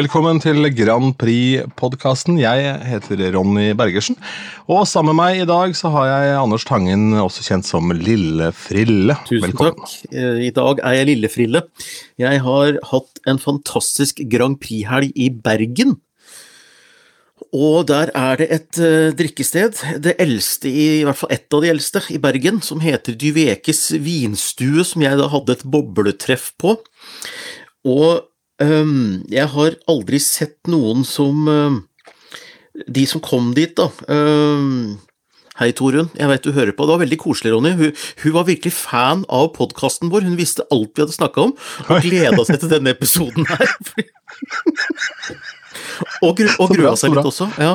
Velkommen til Grand Prix-podkasten. Jeg heter Ronny Bergersen. Og sammen med meg i dag så har jeg Anders Tangen, også kjent som Lille Frille. Tusen Velkommen. takk. Eh, I dag er jeg Lille Frille. Jeg har hatt en fantastisk Grand Prix-helg i Bergen. Og der er det et uh, drikkested, det eldste i, i hvert fall ett av de eldste i Bergen, som heter Dyvekes vinstue, som jeg da hadde et bobletreff på. Og jeg har aldri sett noen som øhm, De som kom dit, da. øhm, Hei, Torunn. Jeg vet du hører på. Det var veldig koselig, Ronny. Hun, hun var virkelig fan av podkasten vår. Hun visste alt vi hadde snakka om, og gleda seg til denne episoden her. og gru, og grua seg litt også. Ja.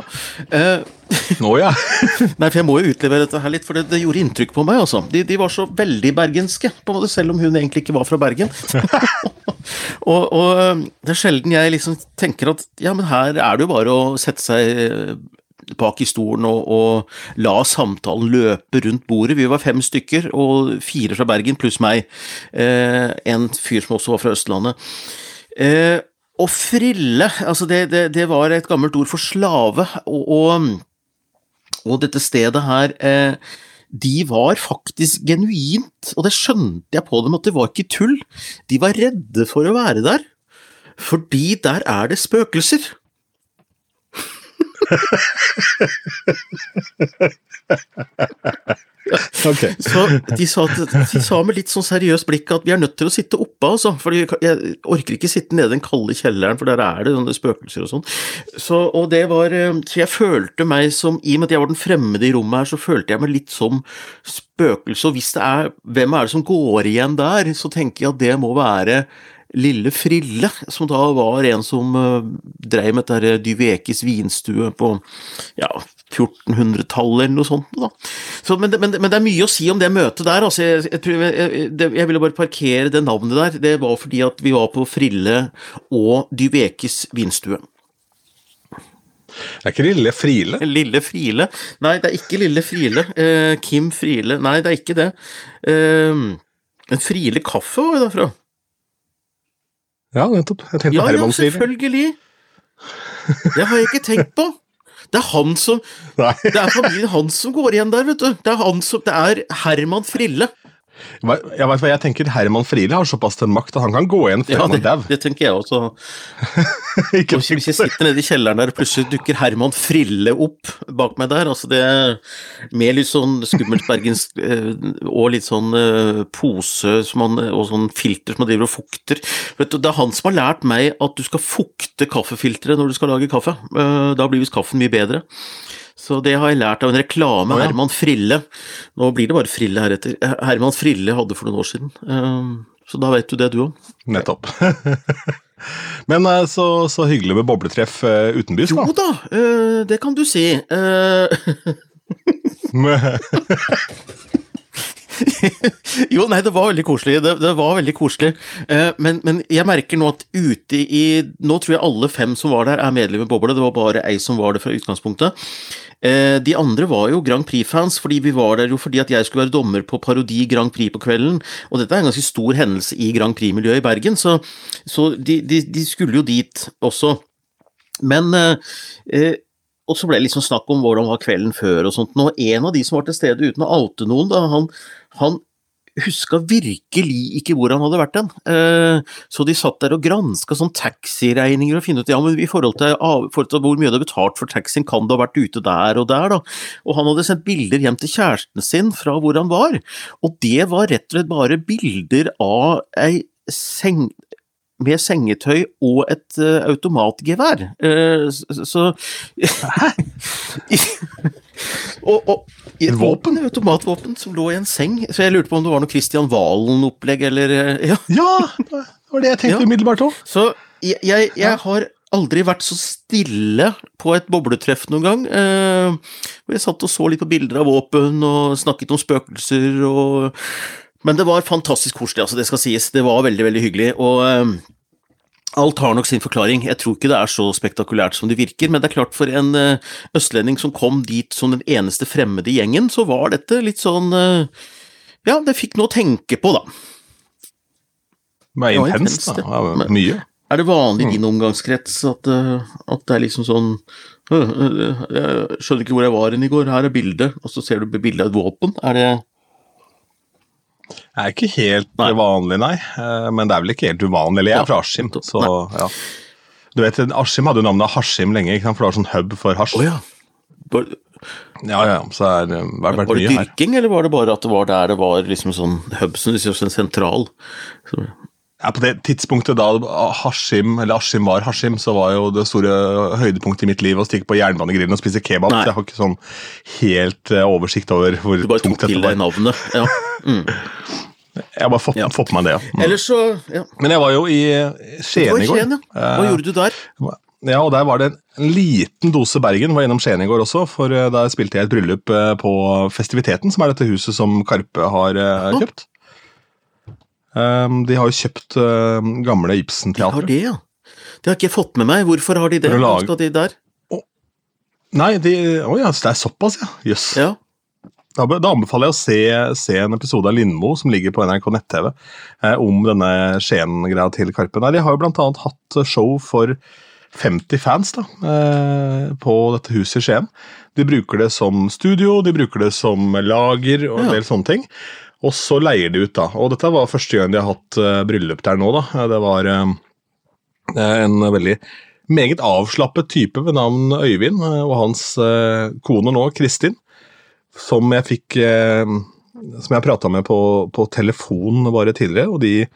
Eh, Nå, ja. Nei, for jeg må jo utlevere dette her litt, for det, det gjorde inntrykk på meg, altså. De, de var så veldig bergenske, på en måte, selv om hun egentlig ikke var fra Bergen. og, og det er sjelden jeg liksom tenker at ja, men her er det jo bare å sette seg øh, bak i stolen og, og la samtalen løpe rundt bordet. Vi var fem stykker, og fire fra Bergen pluss meg. Eh, en fyr som også var fra Østlandet. Eh, og frille, altså det, det, det var et gammelt ord for slave, og, og og dette stedet her, eh, de var faktisk genuint, og det skjønte jeg på dem at det var ikke tull, de var redde for å være der, fordi der er det spøkelser. Ok. Så de sa, de sa med litt sånn seriøst blikk at vi er nødt til å sitte oppe, altså, for jeg orker ikke sitte nede i den kalde kjelleren, for der er det sånne spøkelser og sånn. Så, og det var, eh, så jeg følte meg som, i og med at jeg var den fremmede i rommet her, så følte jeg meg litt som spøkelse, og hvis det er, hvem er det som går igjen der, så tenker jeg at det må være Lille Frille, som da var en som uh, dreiv med dette Dyvekes vinstue på ja, 1400-tallet eller noe sånt. Da. Så, men, men, men det er mye å si om det møtet der. Altså, jeg, jeg, tror jeg, jeg, ville bare parkere det navnet der. Det var fordi at vi var på Frille og Dyvekes vinstue. Det er ikke Lille Frile? Lille Friele? Nei, det er ikke Lille Friele. Eh, Kim Friele? Nei, det er ikke det. Eh, en Friele kaffe var jo derfra. Ja, nettopp. Jeg tenkte Ja, på ja, Herman Frile. selvfølgelig. Det har jeg ikke tenkt på. Det er han som Nei. Det er familien hans som går igjen der, vet du. Det er, han som, det er Herman Frille. Jeg vet hva jeg tenker, Herman Friele har såpass til makt at han kan gå igjen før Ja, han er dau. det tenker jeg også. Ikke Og Hvis jeg sitter nede i kjelleren der, og plutselig dukker Herman Frille opp bak meg der, altså det med litt sånn skummelt bergensk eh, og litt sånn eh, pose som han, og sånn filter som man driver og fukter. Vet du, Det er han som har lært meg at du skal fukte kaffefilteret når du skal lage kaffe. Eh, Da blir visst kaffen mye bedre. Så det har jeg lært av en reklame. oh, ja. Herman Frille. Nå blir det bare Frille heretter. Herman Frille hadde for noen år siden. Eh, Så da vet du det, du òg. Nettopp. Men eh, så, så hyggelig med bobletreff eh, da. Jo da. da, eh, det kan du si. Jo, nei, det var veldig koselig. Det, det var veldig koselig. Eh, men, men jeg merker nå at ute i Nå tror jeg alle fem som var der, er medlemmer i Boble. Det var bare ei som var det fra utgangspunktet. Eh, de andre var jo Grand Prix-fans, fordi vi var der jo fordi at jeg skulle være dommer på Parodi Grand Prix på kvelden. Og dette er en ganske stor hendelse i Grand Prix-miljøet i Bergen, så, så de, de, de skulle jo dit også. Men eh, eh, og så ble det liksom snakk om hvordan var kvelden før og sånt. Og en av de som var til stede uten å oute noen, da, han, han huska virkelig ikke hvor han hadde vært hen. Eh, så de satt der og granska sånn taxiregninger og finne ut ja, men i forhold til, forhold til hvor mye du har betalt for taxien, kan du ha vært ute der og der, da. Og han hadde sendt bilder hjem til kjæresten sin fra hvor han var, og det var rett og slett bare bilder av ei seng med sengetøy og et uh, automatgevær. Uh, så og, og i et våpen, et automatvåpen som lå i en seng. Så jeg lurte på om det var noe Christian Valen-opplegg, eller eh, Ja. Ja, det var det jeg tenkte Ja. umiddelbart òg. Så jeg, jeg, jeg har aldri vært så stille på et bobletreff noen gang. Eh, hvor jeg satt og så litt på bilder av våpen og snakket om spøkelser og Men det var fantastisk koselig, altså, det skal sies. Det var veldig, veldig hyggelig. Og eh, alt har nok sin forklaring. Jeg tror ikke det er så spektakulært som det virker, men det er klart for en uh, østlending som kom dit som den eneste fremmede i gjengen, så var dette litt sånn uh, Ja, det fikk noe å tenke på, da. Det var intenst, da. ja. Mye. Er det vanlig i din omgangskrets at, eh, at det er liksom sånn «Øh, øh, Jeg skjønner ikke hvor jeg var hen i går, her er bildet, og så ser du bildet av et våpen. Er Det er ikke helt Nei. vanlig, nei. Eh, Men det er vel ikke helt uvanlig. Eller jeg er fra Askim, så ja. Du vet, Askim hadde jo navnet Hashim lenge, for det var sånn hub for hasj. Oh, ja. Var, Ja, ja, så det har vært, var det dyrking, her. eller var det bare at det var der det var liksom sånn hub, som du sier, sånn sentral? Så, Ja, på det tidspunktet da Hashim, eller Hashim var Hashim, så var jo det store høydepunktet i mitt liv å stikke på jernbanegrillen og spise kebab. Nei. Så jeg har ikke sånn helt eh, oversikt over hvor tungt dette var. du bare tok til deg navnet. Ja. Mm. Jeg har bare fått, Ja. fått med meg det, ja. Mm. Ellers så ja. Men jeg var jo i Du Skien i går. Skien, ja. Hva Eh, gjorde du der? Ja, og der var det en liten dose Bergen. Var innom Skien i går også, for eh, da spilte jeg et bryllup eh, på Festiviteten, som er dette huset som Karpe har eh, kjøpt. Um, de har jo kjøpt eh, gamle De har det, ja. Det har ikke jeg fått med meg. Hvorfor har de det? Hva skal de der? Nei, de, å ja, det er såpass, ja. Jøss. Ja. Da, da anbefaler jeg å se, se en episode av Lindmo som ligger på NRK nett-TV eh, om denne Skien-greia til Karpe. Nei, de har jo blant annet hatt show for 50 fans da, eh, på dette huset i Skien. De bruker det som studio, de bruker det som lager og en Ja. del sånne ting. Og så leier de ut, da. Og dette var første gang de har hatt uh, bryllup der nå, da. Det var uh, en veldig meget avslappet type ved navn Øyvind, og hans uh, kone nå, Kristin, som jeg fikk Som jeg prata med på, på telefon bare tidligere, og de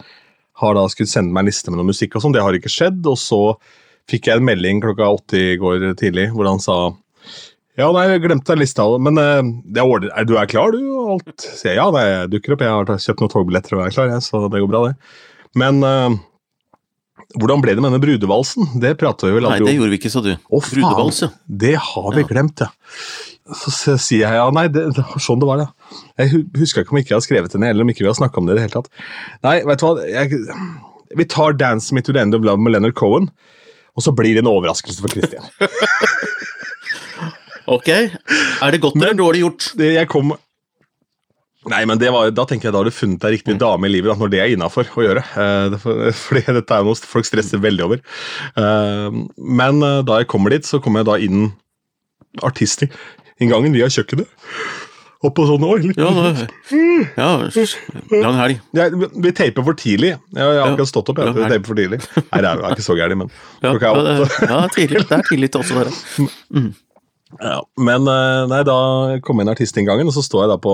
har da skulle sende meg en liste med noe musikk og sånn. Det har ikke skjedd. Og så fikk jeg en melding klokka åtte i går tidlig hvor han sa ja, nei, jeg glemte en liste, men uh, det er, er du er klar, du? og alt? Så jeg, ja, det dukker opp. Jeg har kjøpt noen togbilletter og er klar, jeg, så det går bra, det. Men uh, hvordan ble det med denne brudevalsen? Det prata vi vel Nei, det gjorde vi ikke, sa du. Å, Brudevals, ja. Det har vi Ja. glemt, ja. Så sier jeg ja, nei, det, det var sånn det var, ja. Jeg huska ikke om ikke jeg har skrevet det ned, eller om ikke vi har snakka om det i det hele tatt. Nei, vet du hva, jeg, vi tar 'Dance Me to the End of Love' med Leonard Cohen, og så blir det en overraskelse for Christian. Ok. Er det godt eller dårlig gjort? Det, jeg kom Nei, men det var, da tenker jeg da har du funnet deg riktig dame i livet, da, når det er innafor å gjøre. Eh, fordi dette er noe folk stresser veldig over. Eh, men eh, da jeg kommer dit, så kommer jeg da inn artistinngangen via kjøkkenet. Opp på sånn litt Ja, nå, ja, lang helg. Jeg, vi taper for tidlig. Jeg, jeg har akkurat stått opp. Jeg, vi taper for tidlig. Nei, det er, ikke så gærent, men Ja, klokka er det, åtte. ja, det er tidlig til også der. Ja, men eh, nei, da kom inn artistinngangen, og så står jeg da på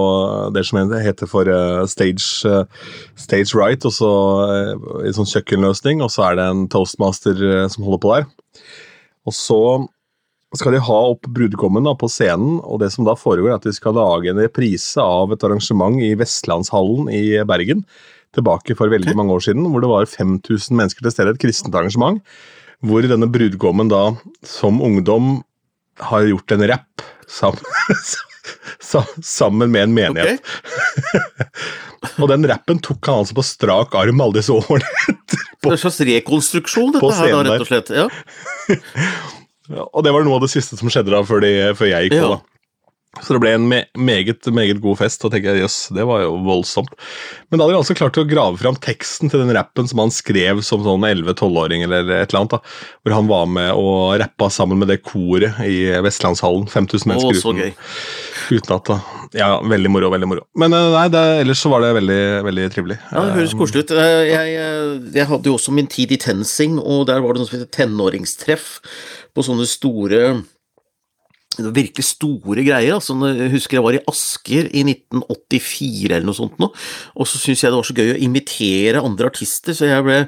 det som heter for eh, stage, eh, stage right, og så i sånn kjøkkenløsning, og så er det en toastmaster eh, som holder på der. Og så skal de ha opp brudgommen da på scenen, og det som da foregår er at de skal lage en reprise av et arrangement i Vestlandshallen i Bergen, tilbake for veldig mange år siden, hvor det var 5000 mennesker til stede, et kristent arrangement, hvor denne brudgommen da, som ungdom, har gjort en rapp sammen, sammen med en menighet. Okay. Og den rappen tok han altså på strak arm alle disse årene. Det er en slags rekonstruksjon, dette her, da, rett og slett. Ja. Og det var noe av det siste som skjedde da, før, de, før jeg gikk på. Da. Så det ble en me meget, meget god fest, og tenker jeg, jøss, det var jo voldsomt. Men da hadde vi altså klart å grave fram teksten til den rappen som han skrev som sånn 11-12-åring, eller et eller annet, da, hvor han var med og rappa sammen med det koret i Vestlandshallen. 5000 mennesker uten, uten at da. Ja, veldig moro, veldig moro. Men eh, nei, det, ellers så var det veldig, veldig trivelig. Ja, Det høres koselig ut. Eh, Jeg, jeg, jeg hadde jo også min tid i TenSing, og der var det noe som heter tenåringstreff på sånne store det var virkelig store greier. altså Jeg husker jeg var i Asker i 1984 eller noe sånt, nå, og så syntes jeg det var så gøy å imitere andre artister, så jeg ble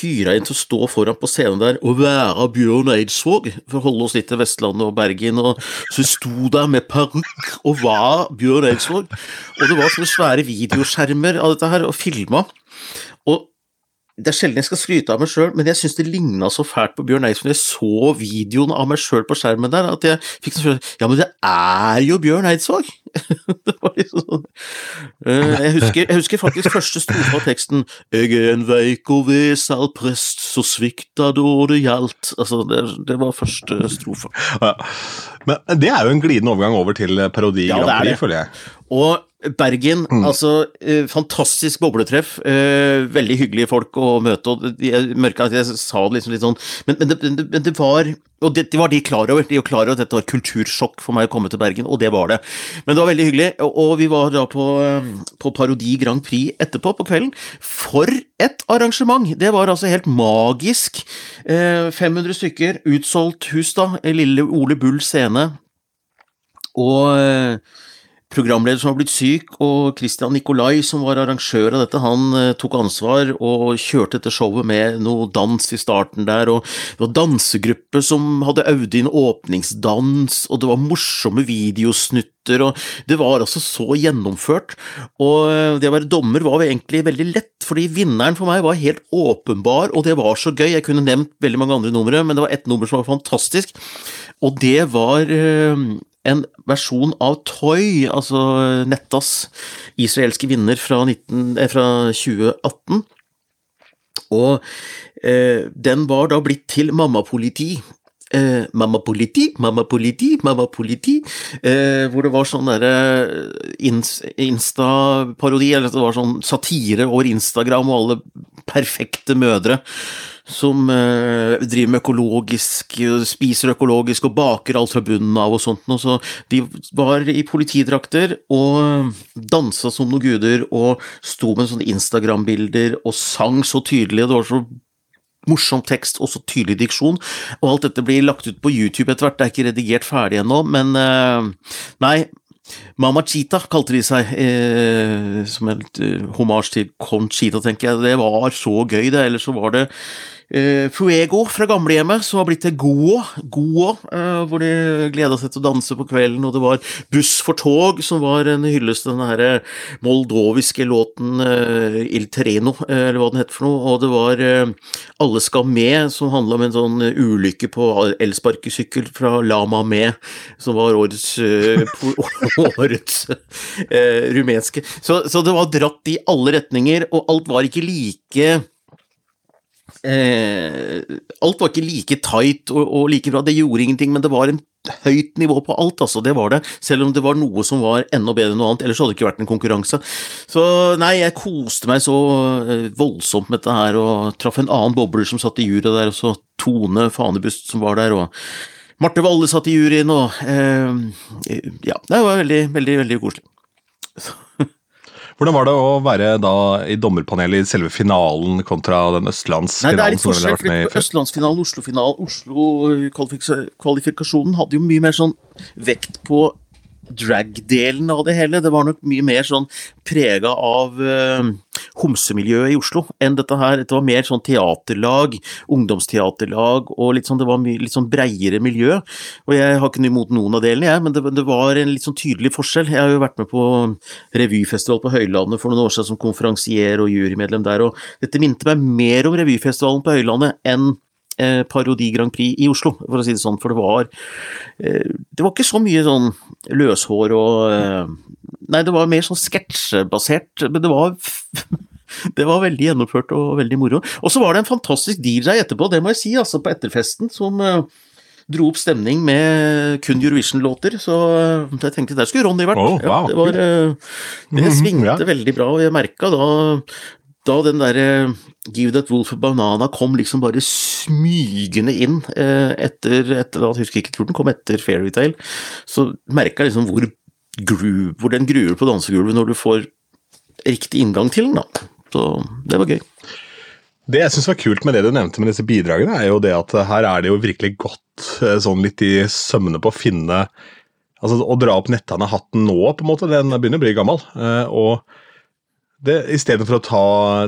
hyra inn til å stå foran på scenen der og være Bjørn Eidsvåg, for å holde oss litt til Vestlandet og Bergen. og Så sto der med parykk og var Bjørn Eidsvåg, og det var sånne svære videoskjermer av dette her, og filma. Og det er sjelden jeg skal skryte av meg sjøl, men jeg syns det ligna så fælt på Bjørn Eidsvåg. Jeg så videoen av meg sjøl på skjermen der, at jeg fikk sånn følelse Ja, men det er jo Bjørn Eidsvåg! det var liksom sånn Eh, jeg, husker, jeg husker faktisk første strofe av teksten Eg er en veik og vesal prest, så svikta da det gjaldt. Altså, det, det var første strofe. Ja. Men det er jo en glidende overgang over til parodi Ja, Grand Prix, føler jeg. Og Bergen, mm. altså eh, fantastisk bobletreff. Eh, veldig hyggelige folk å møte. og Jeg merka at jeg sa det liksom litt sånn Men, men, det, men det, var Og det, det, var de klar over. De var klar over at dette var kultursjokk for meg å komme til Bergen, og det var det. Men det var veldig hyggelig, og, og vi var da på, på, Parodi Grand Prix etterpå, på kvelden. For et arrangement! Det var altså helt magisk. Eh, 500 stykker, utsolgt hus, da. Lille Ole Bull scene. Og eh, programleder som var blitt syk, og Christian Nikolai, som var arrangør av dette, han eh, tok ansvar og kjørte dette showet med noe dans i starten der, og det var dansegruppe som hadde øvd inn åpningsdans, og det var morsomme videosnutter, og det var altså så gjennomført. Og eh, det å være dommer var egentlig veldig lett, fordi vinneren for meg var helt åpenbar, og det var så gøy. Jeg kunne nevnt veldig mange andre numre, men det var ett nummer som var fantastisk, og det var eh, en versjon av Toy, altså Nettas israelske vinner fra, 19, eh, fra 2018. Og eh, den var da blitt til Mamma-politi. Eh, mamma Politi, Mamma Politi, Mamma Politi, eh, hvor det var sånn derre eh, Insta-parodi, eller det var sånn satire over Instagram og alle perfekte mødre som eh, driver med økologisk, spiser økologisk og baker alt fra bunnen av og sånt noe. Så de var i politidrakter og dansa som noen guder og sto med sånne Instagram-bilder og sang så tydelig. Det var så morsom tekst og så tydelig diksjon. Og alt dette blir lagt ut på YouTube etter hvert, det er ikke redigert ferdig ennå, men eh, nei. Mama Cheetah kalte de seg, eh, som en eh, homasj til Conchita, tenker jeg. Det var så gøy, det. Ellers så var det Uh, Fuego fra gamlehjemmet, som har blitt til Goa, Goa uh, hvor de gleda seg til å danse på kvelden, og det var Buss for tog, som var en hyllest til den her moldoviske låten uh, Il Terreno, eller hva den heter for noe, og det var Alle skal med, som handla om en sånn ulykke på elsparkesykkel fra Lama Med, som var årets, årets rumenske. Så, så det var dratt i alle retninger, og alt var ikke like eh, Alt var ikke like tight og, og, like bra, det gjorde ingenting, men det var en høyt nivå på alt, altså, det var det. Selv om det var noe som var enda bedre enn noe annet, ellers hadde det ikke vært en konkurranse. Så nei, jeg koste meg så eh, voldsomt med dette her, og traff en annen bobler som satt i juryet der, og så Tone Fanebust som var der, og Marte Valle satt i juryen, og eh, Ja, det var veldig, veldig, veldig koselig. Hvordan var det å være da i dommerpanelet i selve finalen kontra den østlandsfinalen? Nei, det er litt forskjell, for Østlandsfinalen, Oslo-finalen, Oslo-kvalifikasjonen hadde jo mye mer sånn vekt på drag-delen av det hele. Det var nok mye mer sånn prega av uh, homsemiljøet i Oslo enn dette her. Dette var mer sånn teaterlag, ungdomsteaterlag, og litt sånn, det var litt sånn breiere miljø. Og jeg har ikke noe imot noen av delene, jeg, men det, det, var en litt sånn tydelig forskjell. Jeg har jo vært med på revyfestival på Høylandet for noen år siden som konferansier og jurymedlem der, og dette minte meg mer om revyfestivalen på Høylandet enn eh, Parodi Grand Prix i Oslo, for å si det sånn. For det var eh, Det var ikke så mye sånn løshår og eh, Nei, det var mer sånn sketsjebasert, men det var Det var veldig gjennomført og veldig moro. Og så var det en fantastisk DJ etterpå, det må jeg si, altså, på etterfesten, som uh, dro opp stemning med kun Eurovision-låter, så uh, jeg tenkte der skulle Ronny vært. Oh, wow. ja, det, var, uh, det svingte mm, ja. veldig bra, og jeg merka da da den derre Give That Wolf a Banana kom liksom bare smygende inn eh, etter, etter Jeg husker ikke, hvor den kom etter Fairytale, så merka jeg liksom hvor, gru, hvor den gruer på dansegulvet når du får riktig inngang til den, da. Så det var gøy. Det jeg syns var kult med det du nevnte med disse bidragene, er jo det at her er det jo virkelig godt eh, sånn litt i sømmene på å finne Altså å dra opp nettene-hatten nå, på en måte, den begynner å bli gammel. Eh, stedet for å ta,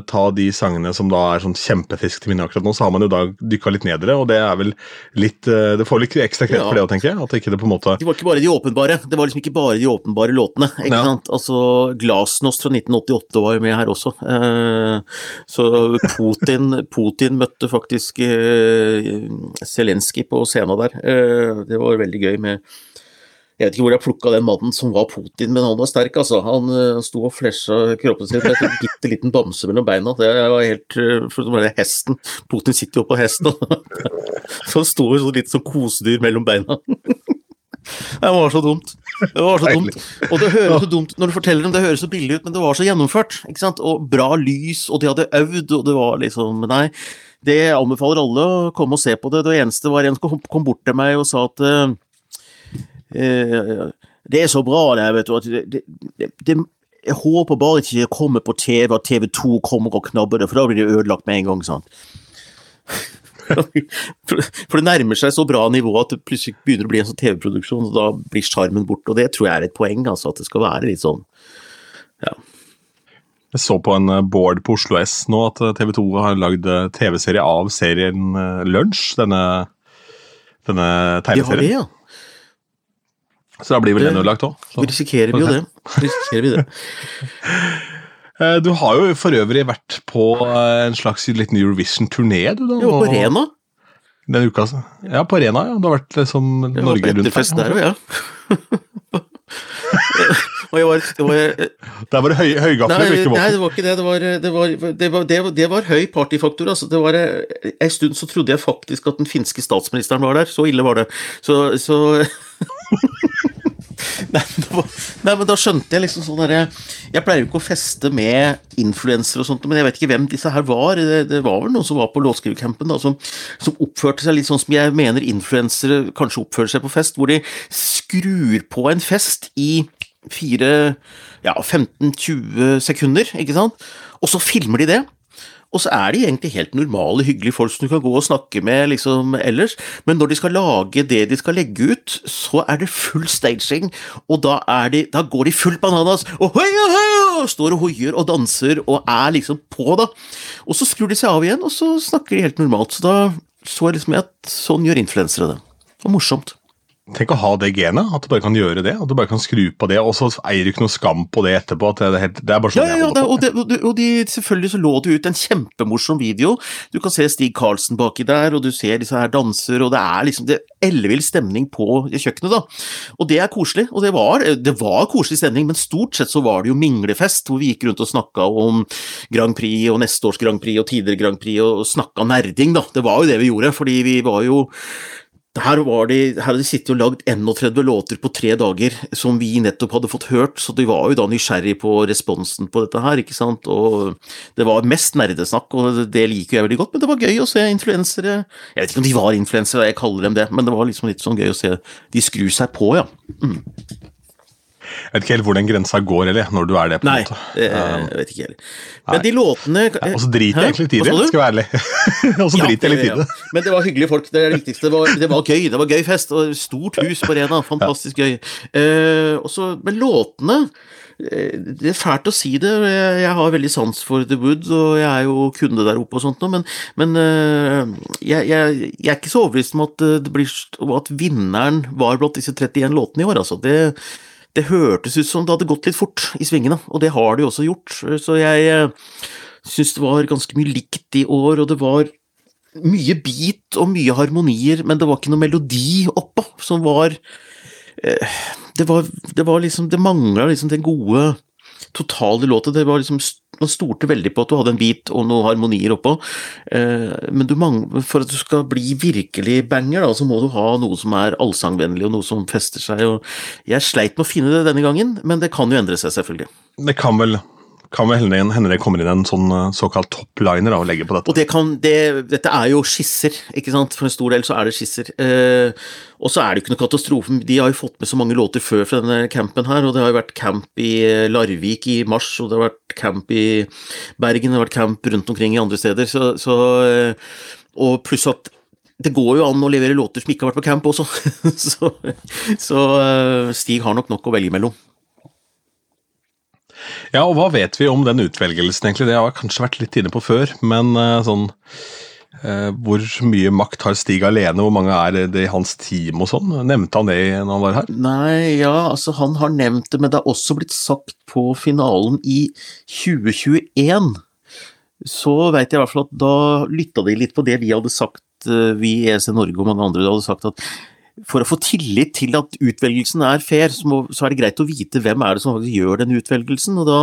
ta de sangene som da er sånn kjempefisk til minne akkurat nå, så har man jo da dykka litt ned i det, og det er vel litt eh, Det får litt ekstra kreft ja. for det, tenker jeg. At ikke det på en måte Det var ikke bare de åpenbare. Det var liksom ikke bare de åpenbare låtene. ikke ja. sant? Altså, Glasnost fra 1988 var jo med her også. Eh, så Putin, Putin møtte faktisk eh, Zelenskyj på scenen der. Det var veldig gøy med jeg vet ikke hvor jeg plukka den mannen som var Putin, men han var sterk, altså. Han uh, sto og flesja kroppen sin med en bitte liten bamse mellom beina. Det var helt uh, For det hesten. Putin sitter jo på hesten, så han sto jo så litt som kosedyr mellom beina. det var så dumt. Det var så dumt. Og det høres så dumt når du forteller dem, det høres så billig ut, men det var så gjennomført. ikke sant? Og bra lys, og de hadde øvd, og det var liksom Nei. Det anbefaler alle å komme og se på det. Det eneste var en som kom bort til meg og sa at uh, det er så bra det, vet du. at det, det, det, jeg håper bare ikke det kommer på TV, at TV2 kommer og knabber det, for da blir det ødelagt med en gang. sant? For det nærmer seg så bra nivå at det plutselig begynner å bli en sånn TV-produksjon, og da blir sjarmen borte. Og det tror jeg er et poeng, altså, at det skal være litt sånn ja. Jeg så på en board på Oslo S nå at TV 2 har lagd TV-serie av serien Lunsj, denne, denne tegneserien. Ja, det, ja. Så da blir vel det ødelagt òg. Risikerer vi jo det. Risikerer vi det. Du har jo for øvrig vært på en slags liten Eurovision-turné, du da? Jo, på Rena. Denne uka, altså. ja, på Rena, ja. Du har vært liksom Jeg Norge var på rundt etterfest der òg, ja. Og jeg var, det var Der var det høy, høygafler, Nei, nei, det var ikke det. Det var, det var, det var, det var, det var høy partyfaktor. Altså. Det var, en stund så trodde jeg faktisk at den finske statsministeren var der. Så ille var det. Så, så Nei, nei, men da skjønte jeg liksom sånn derre Jeg pleier jo ikke å feste med influensere og sånt, men jeg vet ikke hvem disse her var. Det, det var vel noen som var på låtskrivercampen, som, som oppførte seg litt sånn som jeg mener influensere kanskje oppfører seg på fest, hvor de skrur på en fest i fire, ja, 15-20 sekunder, ikke sant, og så filmer de det. Og så er de egentlig helt normale, hyggelige folk som du kan gå og snakke med liksom ellers, men når de skal lage det de skal legge ut, så er det full staging, og da, de, da går de full bananas, og høya, høya, står og hoier og danser og er liksom på, da. Og så skrur de seg av igjen, og så snakker de helt normalt. Så da så jeg liksom at sånn gjør influensere det. Var morsomt. Tenk å ha det genet, at du bare kan gjøre det. At du bare kan skru på det, og så eier du ikke noe skam på det etterpå. at Det er, helt, det er bare sånn Ja, ja, det, og, det, og, og de, selvfølgelig så lå det ut en kjempemorsom video. Du kan se Stig Karlsen baki der, og du ser disse her danser, og det er liksom det ellevill stemning på kjøkkenet, da. Og det er koselig, og det var, det var koselig stemning, men stort sett så var det jo minglefest, hvor vi gikk rundt og snakka om Grand Prix og neste års Grand Prix og tidligere Grand Prix, og snakka nerding, da. Det var jo det vi gjorde, fordi vi var jo her, de, her hadde de sittet og lagd 31 låter på tre dager som vi nettopp hadde fått hørt, så de var jo da nysgjerrig på responsen på dette her, ikke sant, og det var mest nerdesnakk, og det liker jeg veldig godt, men det var gøy å se influensere. Jeg vet ikke om de var influensere, jeg kaller dem det, men det var liksom litt sånn gøy å se de skru seg på, ja. Jeg vet ikke helt hvor den grensa går, eller når du er det. på en Nei, måte. Nei, jeg vet ikke heller. Men de låtene Og så driter jeg egentlig i det, skal jeg være ærlig. og så Ja, driter jeg litt i det. ja. Men det var hyggelige folk, det er det viktigste. Det var, det var gøy. Det var gøy fest. Og stort hus på Rena. Fantastisk gøy. Eh, også, men låtene eh, Det er fælt å si det. Jeg, har veldig sans for The Wood, og jeg er jo kunde der oppe og sånt nå, men, men eh, jeg, jeg, jeg er ikke så overbevist om at, det blir, at vinneren var blant disse 31 låtene i år, altså. Det, det hørtes ut som det hadde gått litt fort i svingene, og det har det jo også gjort. Så jeg eh, syns det var ganske mye likt i år, og det var mye beat og mye harmonier, men det var ikke noe melodi oppå som var eh, Det var, det var liksom Det mangla liksom den gode totale låta. Det var liksom Man stolte veldig på at du hadde en beat og noen harmonier oppå, eh, men du mang, for at du skal bli virkelig banger, da, så må du ha noe som er allsangvennlig, og noe som fester seg. Jeg sleit med å finne det denne gangen, men det kan jo endre seg, selvfølgelig. Det kan vel, kan vel hende, det kommer inn en sånn eh, såkalt topliner og legger på dette. Og det kan, det, dette er jo skisser, ikke sant? For en stor del så er det skisser. Eh, og så er det jo ikke noe katastrofe, de har jo fått med så mange låter før fra denne campen her, og det har jo vært camp i Larvik i mars, og det har vært camp i Bergen, det har vært camp rundt omkring i andre steder, så, så eh, Og pluss at det går jo an å levere låter som ikke har vært på camp også, så, så eh, Stig har nok nok å velge mellom. Ja, og hva vet vi om den utvelgelsen, egentlig? Det har jeg kanskje vært litt inne på før, men eh, sånn eh, Hvor mye makt har Stig alene, hvor mange er det i hans team og sånn? Nevnte han det når han var her? Nei, ja, altså han har nevnt det, men det har også blitt sagt på finalen i 2021. Så veit jeg i hvert fall at da lytta de litt på det vi hadde sagt, eh, vi i EC Norge og mange andre hadde sagt at for å få tillit til at utvelgelsen er fair, så, må, så er det greit å vite hvem er det som faktisk gjør den utvelgelsen. Og da,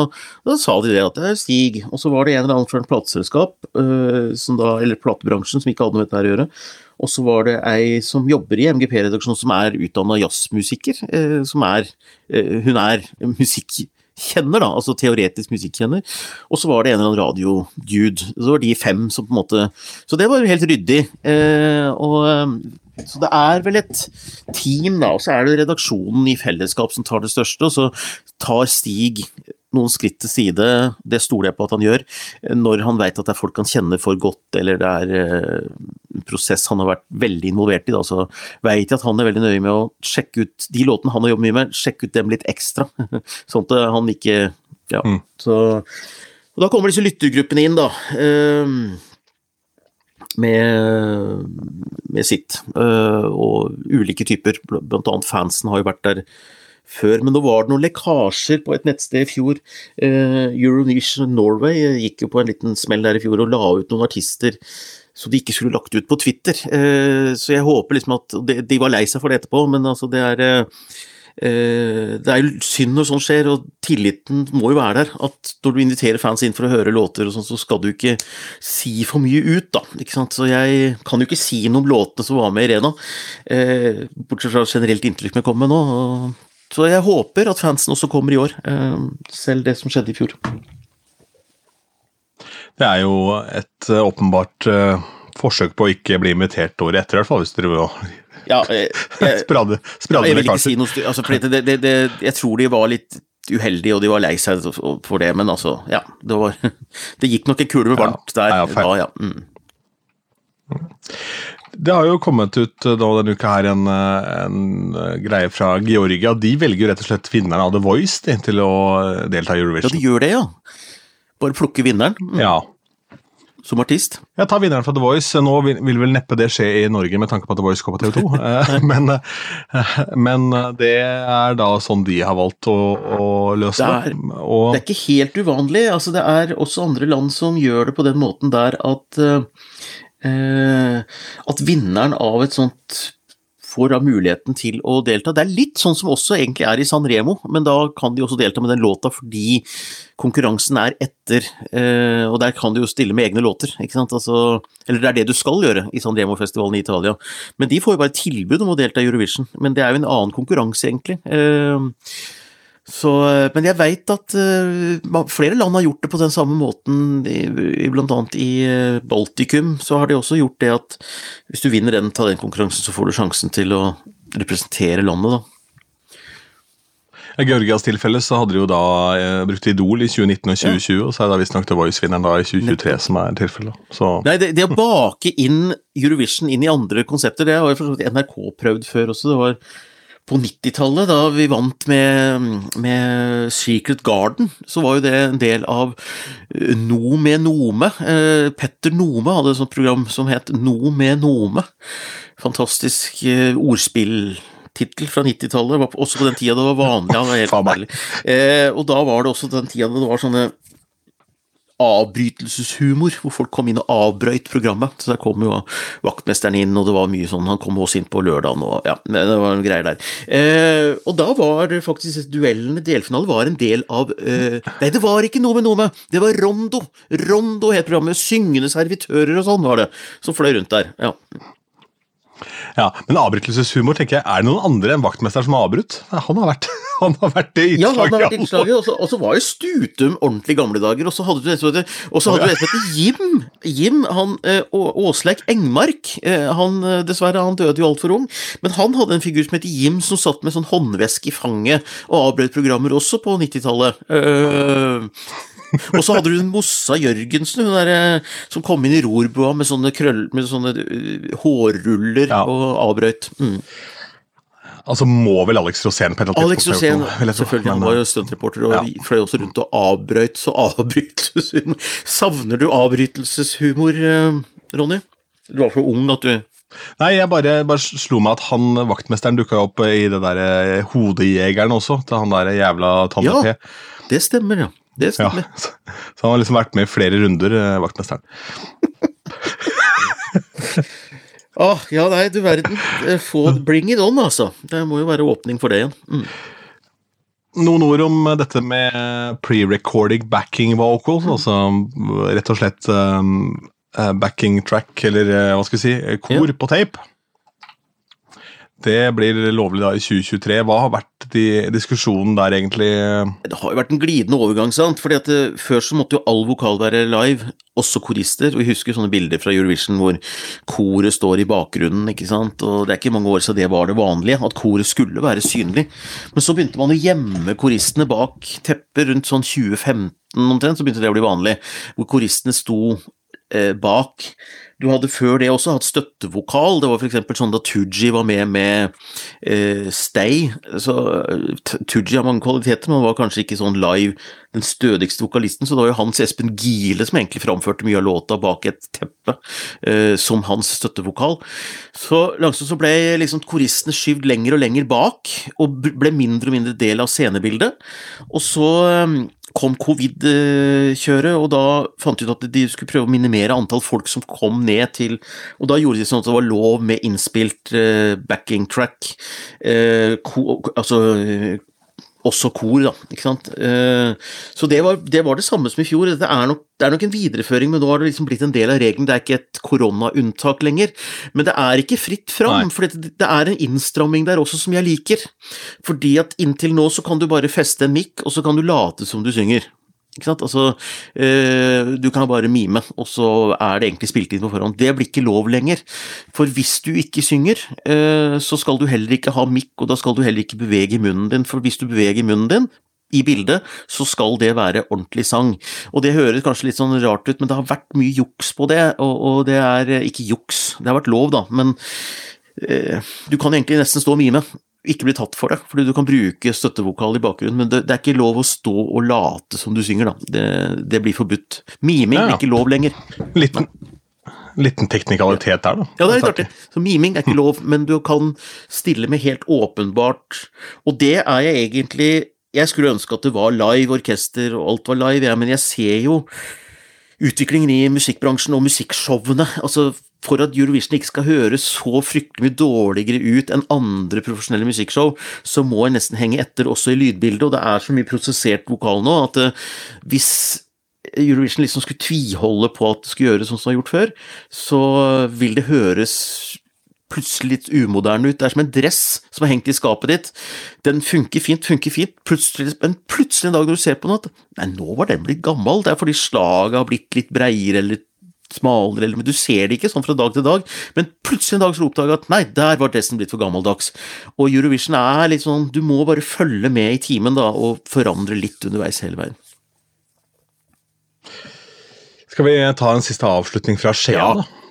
da sa de det, at det er Stig. Og så var det en eller annen fra en plateselskap, øh, eller platebransjen, som ikke hadde noe med dette å gjøre. Og så var det ei som jobber i MGP-redaksjonen som er utdanna jazzmusiker. Eh, som er eh, Hun er musikkjenner, da, altså teoretisk musikkjenner. Og så var det en eller annen radiodude. Så var de fem som på en måte Så det var jo helt ryddig. Eh, og eh, så det er vel et team, da, og så er det redaksjonen i fellesskap som tar det største, og så tar Stig noen skritt til side, det stoler jeg på at han gjør, når han vet at det er folk han kjenner for godt, eller det er eh, en prosess han har vært veldig involvert i, da, så vet jeg at han er veldig nøye med å sjekke ut de låtene han har jobbet mye med, sjekke ut dem litt ekstra, sånn at han ikke Ja, mm. så og Da kommer disse lyttergruppene inn, da. Med, med sitt. Uh, og ulike typer, blant annet fansen har jo vært der før. Men nå var det noen lekkasjer på et nettsted i fjor. Uh, Euronesion Norway gikk jo på en liten smell der i fjor og la ut noen artister som de ikke skulle lagt ut på Twitter. Uh, så jeg håper liksom at De, var lei seg for det etterpå, men altså det er Eh, det er jo synd når sånt skjer, og tilliten må jo være der. At når du inviterer fans inn for å høre låter, og sånt, så skal du ikke si for mye ut, da. Ikke sant? Så jeg kan jo ikke si noe om låtene som var med i Rena, eh, bortsett fra generelt inntrykk vi kom med nå. Så jeg håper at fansen også kommer i år, eh, selv det som skjedde i fjor. Det er jo et åpenbart forsøk på å ikke bli invitert året etter, i hvert fall, hvis dere vil ja, jeg, jeg, sprade, sprade ja, jeg vil ikke si noe altså, det, det, det, Jeg tror de var litt uheldige, og de var lei seg for det, men altså, ja. Det, var, det gikk nok en kule med varmt der. Ja, ja, mm. Det har jo kommet ut da, denne uka her en, en, greie fra Georgia. De velger rett og slett vinneren av The Voice de, til å delta i Eurovision. Ja, de gjør det, ja. Bare plukke vinneren. Mm. Ja som artist? Jeg tar vinneren fra The Voice. Nå vil, vil, vel neppe det skje i Norge med tanke på at The Voice går på TV 2, eh, men, eh, men, det er da sånn de har valgt å, å løse det. Er, og, det er ikke helt uvanlig. Altså, det er også andre land som gjør det på den måten der at uh, at vinneren av et sånt får da muligheten til å delta. Det er litt sånn som også egentlig er i San Remo, men da kan de også delta med den låta fordi konkurransen er etter, eh, og der kan de jo stille med egne låter, ikke sant. Altså, eller det er det du skal gjøre i San Remo-festivalen i Italia. Men de får jo bare tilbud om å delta i Eurovision, men det er jo en annen konkurranse, egentlig. Eh, så, eh, men jeg veit at uh, flere land har gjort det på den samme måten, i, blant annet i uh, Baltikum. Så har de også gjort det at hvis du vinner den, konkurransen, så får du sjansen til å representere landet, da. I Georgias tilfelle så hadde de jo da eh, brukt Idol i 2019 og 2020, ja. og så er det visstnok The Voice-vinneren da i 2023 som er tilfellet. Nei, det, det, å bake inn Eurovision inn i andre konsepter, det har jo for så vidt NRK prøvd før også. Det var på 90-tallet, da vi vant med, med, Secret Garden, så var jo det en del av eh, No med Nome. Eh, Petter Nome hadde et sånt program som het No med Nome. Fantastisk ordspill ordspilltittel fra 90-tallet, også på den tida det var vanlig. Han var helt. Eh, og da var det også den tida det var sånne avbrytelseshumor, hvor folk kom inn og avbrøyt programmet. Så der kom jo vaktmesteren inn, og det var mye sånn Han kom også inn på lørdagen, og ja, det var noen greier der. Eh, og da var faktisk duellene, delfinalen, var en del av eh, Nei, det var ikke noe med noe med, det var Rondo! Rondo het programmet. Syngende servitører og sånn var det, som fløy rundt der. ja. Ja, Men avbrytelseshumor, tenker jeg, er det noen andre enn vaktmesteren som har avbrutt? Han har vært, han har vært det innslaget. Ja, han har vært innslaget, og så var jo Stutum ordentlig gamle dager. Og så hadde du en som heter Jim. Jim, han eh, Åsleik Engmark. Eh, han, eh, dessverre, han døde jo altfor ung, men han hadde en figur som heter Jim, som satt med sånn håndveske i fanget og avbrøt programmer også på 90-tallet. Uh, og så hadde du Mossa Jørgensen, hun der, eh, som kom inn i rorbua med sånne, krøll, med sånne uh, hårruller ja. og avbrøt. Mm. Altså må vel Alex Rosén på et eller annet tidspunkt Alex Rosén, selvfølgelig. Han var jo stuntreporter og ja. fløy også rundt og avbrøt, så avbrytelseshumor Savner du avbrytelseshumor, eh, Ronny? Du var for ung at du Nei, jeg bare, bare, slo meg at han vaktmesteren dukka opp i det der Hodejegeren også, til han der jævla Tante ja, P. Det stemmer, ja. Det. Ja, så, han har liksom vært med i flere runder, eh, vaktmesteren. Ah, ja nei, du verden. Eh, få, bring it on, altså. Det må jo være åpning for det igjen. Mm. Noen ord om dette med pre-recording backing vocals. Altså rett og slett um, eh, backing track, eller eh, hva skal vi si, kor kor på tape. Det blir lovlig da i 2023. Hva har vært de, diskusjonen der, egentlig? Det har jo vært en glidende overgang, sant. Fordi at eh, Før så måtte jo all vokal være live, også korister. Og Vi husker sånne bilder fra Eurovision hvor koret står i bakgrunnen. ikke sant? Og Det er ikke mange år siden det var det vanlige, at koret skulle være synlig. Men så begynte man å gjemme koristene bak teppet rundt sånn 2015 omtrent, så begynte det å bli vanlig. Hvor koristene sto eh, bak. Du hadde før det også hatt støttevokal. Det var f.eks. sånn da Tooji var med med eh, Stay. Så eh, Tooji har mange kvaliteter, men han var kanskje ikke sånn live den stødigste vokalisten, så det var jo Hans Espen Gile som egentlig framførte mye av låta bak et teppe, eh, som hans støttevokal. Så langsomt så ble liksom koristene skyvd lenger og lenger bak, og ble mindre og mindre del av scenebildet. Og så eh, kom covid-kjøret, og da fant de ut at de skulle prøve å minimere antall folk som kom ned til Og da gjorde de sånn at det var lov med innspilt uh, backing track, uh, ko, altså uh, også kor, da. ikke sant? Så det var, det var, det samme som i fjor. Det er, nok, det er nok en videreføring, men nå har det liksom blitt en del av regelen. Det er ikke et koronaunntak lenger. Men det er ikke fritt fram, for det, det er en innstramming der også som jeg liker. Fordi at inntil nå så kan du bare feste en mikk, og så kan du late som du synger. Ikke sant? Altså, øh, du kan bare mime, og så er det egentlig spilt inn på forhånd. Det blir ikke lov lenger. For hvis du ikke synger, øh, så skal du heller ikke ha mikk, og da skal du heller ikke bevege munnen din. For hvis du beveger munnen din i bildet, så skal det være ordentlig sang. Og det høres kanskje litt sånn rart ut, men det har vært mye juks på det, og, og det er ikke juks, det har vært lov, da, men øh, du kan egentlig nesten stå og mime ikke bli tatt for det, fordi du kan bruke støttevokal i bakgrunnen, men det, det, er ikke lov å stå og late som du synger, da. Det, det blir forbudt. Miming ja, ja. blir ikke lov lenger. Liten, liten teknikalitet der, da. Ja, det er litt artig. Så miming er ikke lov, men du kan stille med helt åpenbart, og det er jeg egentlig Jeg skulle ønske at det var live orkester og alt var live, ja, men jeg ser jo utviklingen i musikkbransjen og musikkshowene. altså for at Eurovision ikke skal høres så fryktelig mye dårligere ut enn andre profesjonelle musikkshow, så må en nesten henge etter også i lydbildet, og det er så mye prosessert vokal nå at uh, hvis Eurovision liksom skulle tviholde på at det skulle gjøres sånn som det har gjort før, så vil det høres plutselig litt umoderne ut. Det er som en dress som er hengt i skapet ditt. Den funker fint, funker fint, plutselig, men plutselig en dag når du ser på den at Nei, nå var den blitt gammel. Det er fordi slaget har blitt litt breiere eller smalere, eller, men du ser det ikke sånn fra dag til dag. Men plutselig en dag oppdager du at nei, der var dressen blitt for gammeldags. Og Eurovision er litt sånn, du må bare følge med i timen da, og forandre litt underveis hele veien. Skal vi ta en siste avslutning fra Skien, ja. da?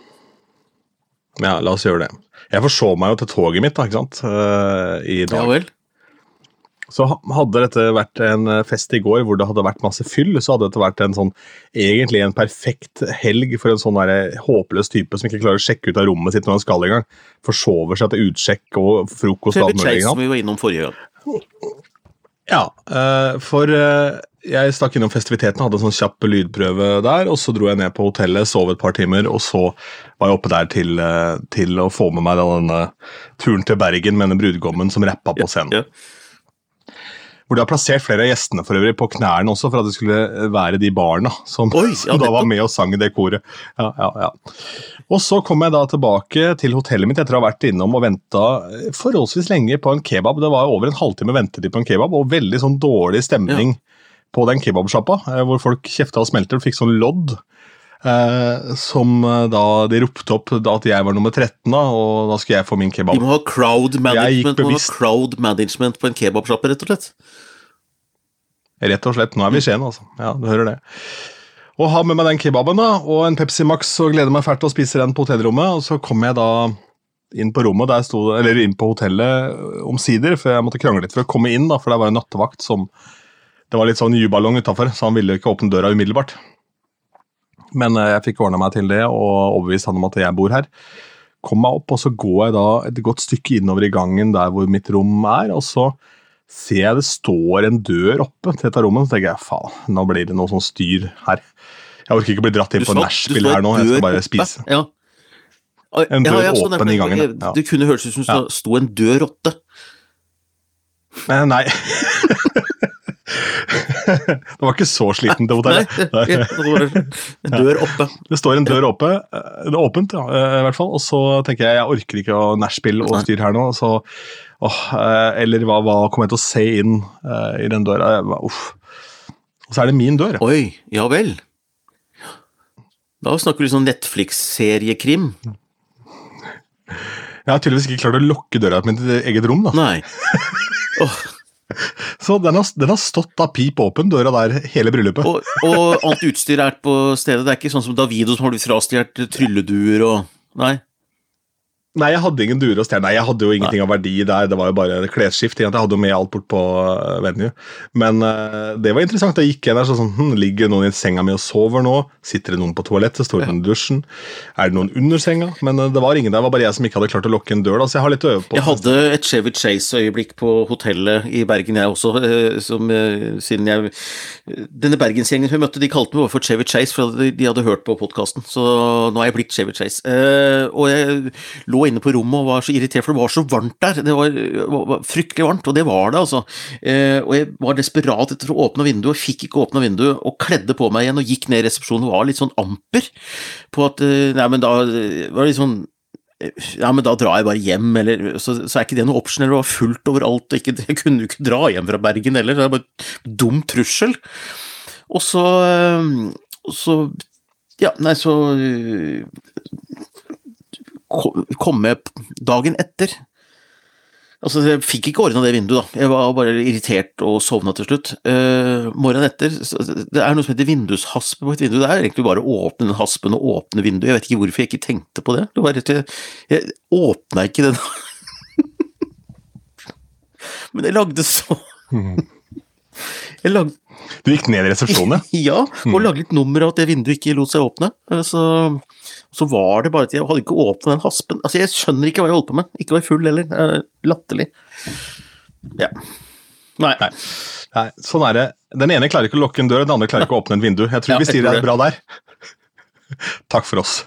Ja, la oss gjøre det. Jeg forså meg jo til toget mitt da, ikke sant, uh, i dag. Ja vel. Så hadde dette vært en eh, fest i går hvor det hadde vært masse fyll, så hadde dette vært en sånn egentlig en perfekt helg for en sånn der håpløs type som ikke klarer å sjekke ut av rommet sitt når han skal engang. Forsover seg til utsjekk og frokost og alt mulig. Som vi var innom forrige gang. Ja, eh, for eh, jeg stakk innom festiviteten, hadde en sånn kjapp lydprøve der, og så dro jeg ned på hotellet, sov et par timer, og så var jeg oppe der til, til å få med meg denne turen til Bergen med denne brudgommen som rappa på scenen. Ja, ja. Hvor de har plassert flere av gjestene for øvrig på knærne også, for at det skulle være de barna som, Oi, ja, som da var med og sang i det koret. Ja, ja, ja. Og så kom jeg da tilbake til hotellet mitt etter å ha vært innom og venta forholdsvis lenge på en kebab. Det var over en halvtime ventetid på en kebab, og veldig sånn dårlig stemning på den kebabsjappa, eh, hvor folk kjefta og smelter og fikk sånn lodd. Eh, som eh, da de ropte opp da at jeg var nummer 13, da, og da skulle jeg få min kebab. De må ha crowd management, må ha crowd management på en kebabsjappe, rett og slett. Rett og slett. Nå er vi i Skien, altså. Ja, du hører det. Og ha med meg den kebaben da, og en Pepsi Max og gleder meg fælt til å spise den på hotellrommet. Og så kom jeg da inn på rommet, der sto, eller inn på hotellet omsider, for jeg måtte krangle litt for å komme inn, da, for det var en nattevakt som Det var litt sånn juballong utafor, så han ville ikke åpne døra umiddelbart. Men eh, jeg fikk ordna meg til det og overbevist han om at jeg bor her. Kom meg opp, og så går jeg da et godt stykke innover i gangen der hvor mitt rom er, og så ser jeg det står en dør oppe til dette rommet, så tenker jeg faen, nå blir det noe sånn styr her. Jeg orker ikke bli dratt inn på nachspiel her nå, jeg skal bare spise. Ja. En dør ja, ja, åpen i gangen. Ja. Det kunne hørtes ut som det sto en død rotte. Nei. det var ikke så sliten Nei, hotellet. det det en dør oppe. Det står en dør oppe, eh, det er åpent, ja, eh, i hvert fall. Og så tenker jeg jeg orker ikke å nachspiel og styre styr her nå. Så, åh, eh, eller hva, hva kommer jeg til å se inn uh, i den døra? Uff. Og så er det min dør. Oi, ja vel. Da snakker du sånn Netflix-seriekrim. Jeg har tydeligvis ikke klart å lukke døra til mitt eget rom. da. Nei. Åh, Så den har, den har stått da pip åpen, døra der, hele bryllupet. og, og alt utstyr er på stedet. Det er ikke sånn som Davido som har blitt frastjålet trylleduer og Nei. Nei, jeg hadde ingen duer og stjerner. Nei, jeg hadde jo ingenting av verdi der. Det var jo bare klesskift. Jeg hadde jo med alt bort på uh, venue. Men uh, det var interessant. Jeg gikk igjen der sånn hm, Ligger noen i senga mi og sover nå? Sitter det noen på toalettet? Står det noen i dusjen? Er det noen under senga? Men uh, det var ingen der. Det var bare jeg som ikke hadde klart å lokke en dør. da, Så jeg har litt å øve på. Jeg hadde et Chevy Chase-øyeblikk på hotellet i Bergen, jeg også. eh, Som, eh, siden jeg Denne bergensgjengen vi møtte, de kalte meg bare for Chevy Chase, for de de hadde hørt på podkasten. Så nå er jeg blitt Chevy Chase. Eh, og jeg lå inne på rommet og var så irritert, for det var så varmt der. Det var, var, fryktelig varmt, og det var det, altså. Eh, og jeg var desperat etter å åpne vinduet, og fikk ikke åpna vinduet, og kledde på meg igjen og gikk ned i resepsjonen og var litt sånn amper på at eh, Nei, men da eh, var det litt sånn ja, men da drar jeg bare hjem, eller så, så er ikke det noe option, eller det var fullt overalt, og ikke, jeg kunne jo ikke dra hjem fra Bergen heller, det er bare dum trussel. Og så, øh, så ja, nei, så ko- kom jeg p- dagen etter. Altså, jeg fikk ikke ordna det vinduet, da. Jeg var bare irritert og sovna til slutt. Uh, morgenen etter Det er noe som heter vindushaspe på et vindu. Det er egentlig bare å åpne den haspen og åpne vinduet. Jeg vet ikke hvorfor jeg ikke tenkte på det. det var rett, jeg, jeg åpna ikke den. Men jeg lagde så Jeg lagde Du gikk ned i resepsjonen, ja? og lagde litt nummer av at det vinduet ikke lot seg åpne. Eh, Så, så var det bare at jeg hadde ikke åpnet den haspen. Altså, jeg skjønner ikke hva jeg holdt på med. Ikke var jeg full heller. Eh, Latterlig. Ja. Nei. Nei. Nei, sånn er det. Den ene klarer ikke å lukke en dør, den andre klarer ikke å åpne en vindu. Jeg tror Ja, vi sier det er bra der. Takk for oss.